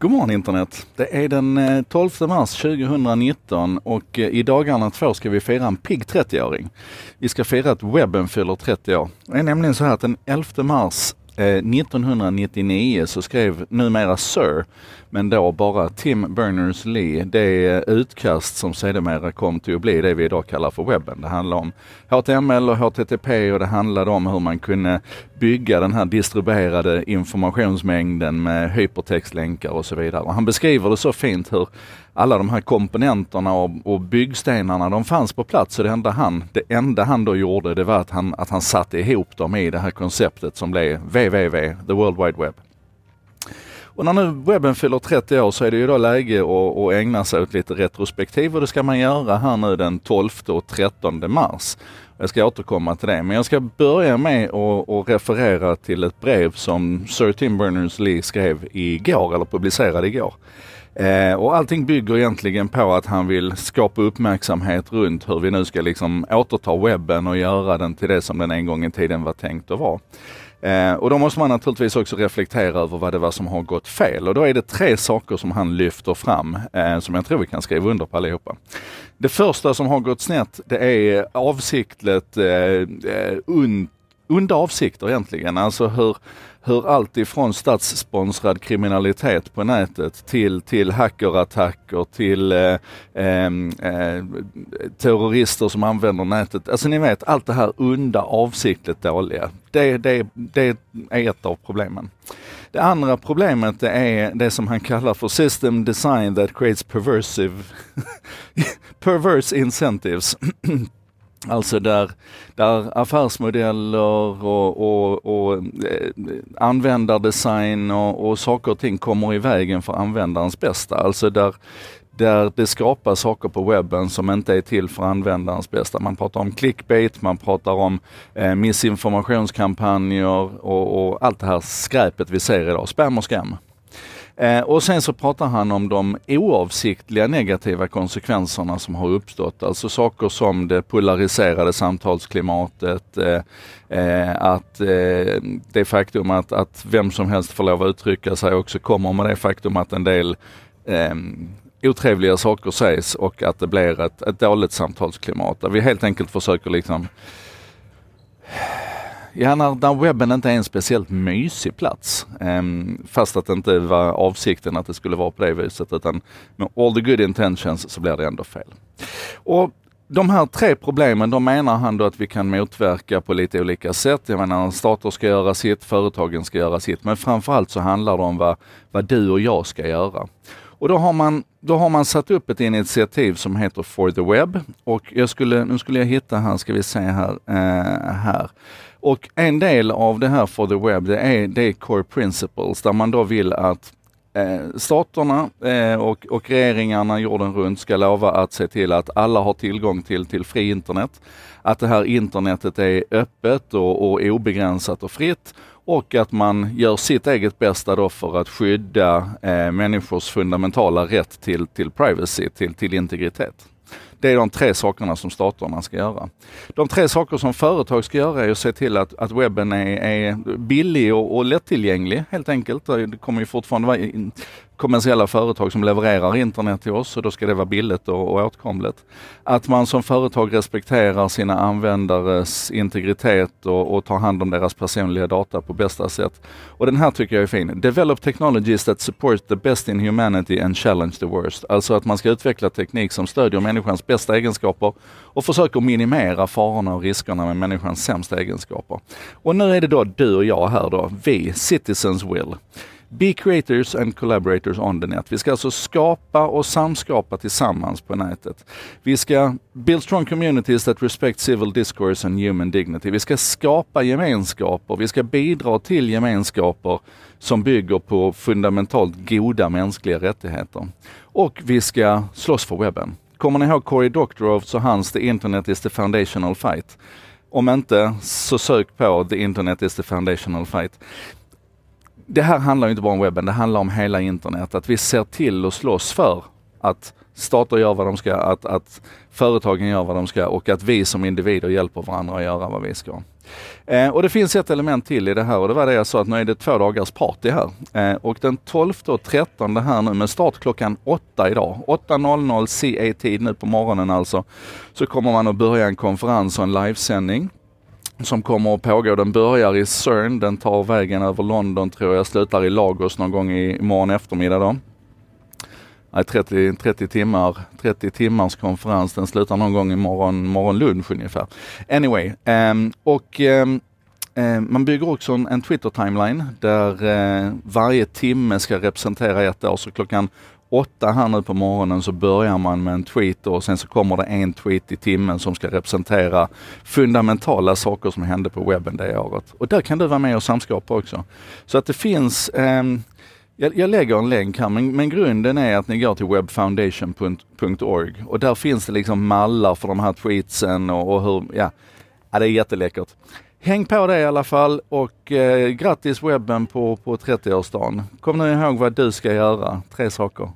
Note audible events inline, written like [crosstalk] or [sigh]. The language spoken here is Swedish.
God morgon internet! Det är den eh, 12 mars 2019 och eh, i dagarna två ska vi fira en pigg 30-åring. Vi ska fira att webben fyller 30 år. Det är nämligen så här att den 11 mars eh, 1999 så skrev numera Sir, men då bara Tim Berners-Lee, det utkast som sedermera kom till att bli det vi idag kallar för webben. Det handlar om HTML och HTTP och det handlade om hur man kunde bygga den här distribuerade informationsmängden med hypertextlänkar och så vidare. Och han beskriver det så fint hur alla de här komponenterna och, och byggstenarna, de fanns på plats. Så det enda han, det enda han då gjorde, det var att han, att han satte ihop dem i det här konceptet som blev www, the World Wide Web. Och när nu webben fyller 30 år så är det ju då läge att, att ägna sig åt lite retrospektiv och det ska man göra här nu den 12 och 13 mars. Jag ska återkomma till det, men jag ska börja med att referera till ett brev som Sir Tim Berners-Lee skrev igår, eller publicerade igår. Eh, och allting bygger egentligen på att han vill skapa uppmärksamhet runt hur vi nu ska liksom återta webben och göra den till det som den en gång i tiden var tänkt att vara. Eh, och då måste man naturligtvis också reflektera över vad det var som har gått fel. Och då är det tre saker som han lyfter fram eh, som jag tror vi kan skriva under på allihopa. Det första som har gått snett det är avsiktligt eh, eh onda avsikter egentligen. Alltså hur hur allt ifrån statssponsrad kriminalitet på nätet till, till hackerattacker, till eh, ehm, eh, terrorister som använder nätet. Alltså ni vet, allt det här onda, avsiktligt dåliga. Det, det, det är ett av problemen. Det andra problemet det är det som han kallar för system design that creates perversive [laughs] perverse incentives. [clears throat] Alltså där, där affärsmodeller och, och, och eh, användardesign och, och saker och ting kommer i vägen för användarens bästa. Alltså där, där det skapas saker på webben som inte är till för användarens bästa. Man pratar om clickbait, man pratar om eh, missinformationskampanjer och, och allt det här skräpet vi ser idag, spam och scam. Eh, och sen så pratar han om de oavsiktliga negativa konsekvenserna som har uppstått. Alltså saker som det polariserade samtalsklimatet, eh, eh, att eh, det faktum att, att vem som helst får lov att uttrycka sig också kommer med det faktum att en del eh, otrevliga saker sägs och att det blir ett, ett dåligt samtalsklimat. Där vi helt enkelt försöker liksom Ja, när, när webben inte är en speciellt mysig plats. Um, fast att det inte var avsikten att det skulle vara på det viset. Utan med all the good intentions så blir det ändå fel. Och de här tre problemen, de menar han då att vi kan motverka på lite olika sätt. Jag menar, stater ska göra sitt, företagen ska göra sitt. Men framförallt så handlar det om vad, vad du och jag ska göra. Och då har, man, då har man satt upp ett initiativ som heter For the Web. Och jag skulle, nu skulle jag hitta här, ska vi se här, eh, här. Och en del av det här for the web, det är, det är core principles där man då vill att eh, staterna eh, och, och regeringarna jorden runt ska lova att se till att alla har tillgång till, till fri internet. Att det här internetet är öppet och, och obegränsat och fritt och att man gör sitt eget bästa då för att skydda eh, människors fundamentala rätt till, till privacy, till, till integritet. Det är de tre sakerna som staterna ska göra. De tre saker som företag ska göra är att se till att, att webben är, är billig och, och lättillgänglig helt enkelt. Det kommer ju fortfarande vara kommersiella företag som levererar internet till oss och då ska det vara billigt och, och åtkomligt. Att man som företag respekterar sina användares integritet och, och tar hand om deras personliga data på bästa sätt. Och den här tycker jag är fin. Develop technologies that support the best in humanity and challenge the worst. Alltså att man ska utveckla teknik som stödjer människans bästa egenskaper och försöker minimera farorna och riskerna med människans sämsta egenskaper. Och nu är det då du och jag här då, vi, citizens will. Be creators and collaborators on the net. Vi ska alltså skapa och samskapa tillsammans på nätet. Vi ska build strong communities that respect civil discourse and human dignity. Vi ska skapa gemenskaper. Vi ska bidra till gemenskaper som bygger på fundamentalt goda mänskliga rättigheter. Och vi ska slåss för webben. Kommer ni ihåg Cory Doctorow och hans The Internet is the foundational fight? Om inte, så sök på The Internet is the foundational fight det här handlar inte bara om webben, det handlar om hela internet. Att vi ser till och slåss för att stater gör vad de ska, att, att företagen gör vad de ska och att vi som individer hjälper varandra att göra vad vi ska. Eh, och det finns ett element till i det här och det var det jag sa att nu är det två dagars party här. Eh, och den 12 och 13 det här nu med start klockan 8 idag, 8.00 CA-tid nu på morgonen alltså, så kommer man att börja en konferens och en livesändning som kommer att pågå. Den börjar i CERN, den tar vägen över London tror jag, slutar i Lagos någon gång i morgon eftermiddag då. 30, 30 timmar, 30 timmars konferens. Den slutar någon gång imorgon, morgon lunch ungefär. Anyway, um, och um, man bygger också en, en Twitter-timeline där eh, varje timme ska representera ett år. Så klockan åtta här nu på morgonen så börjar man med en tweet och sen så kommer det en tweet i timmen som ska representera fundamentala saker som hände på webben det året. Och där kan du vara med och samskapa också. Så att det finns eh, jag, jag lägger en länk här, men, men, grunden är att ni går till webfoundation.org och där finns det liksom mallar för de här tweetsen och, och hur, ja, ja, det är jätteläckert. Häng på det i alla fall och eh, grattis webben på, på 30-årsdagen. Kom nu ihåg vad du ska göra. Tre saker.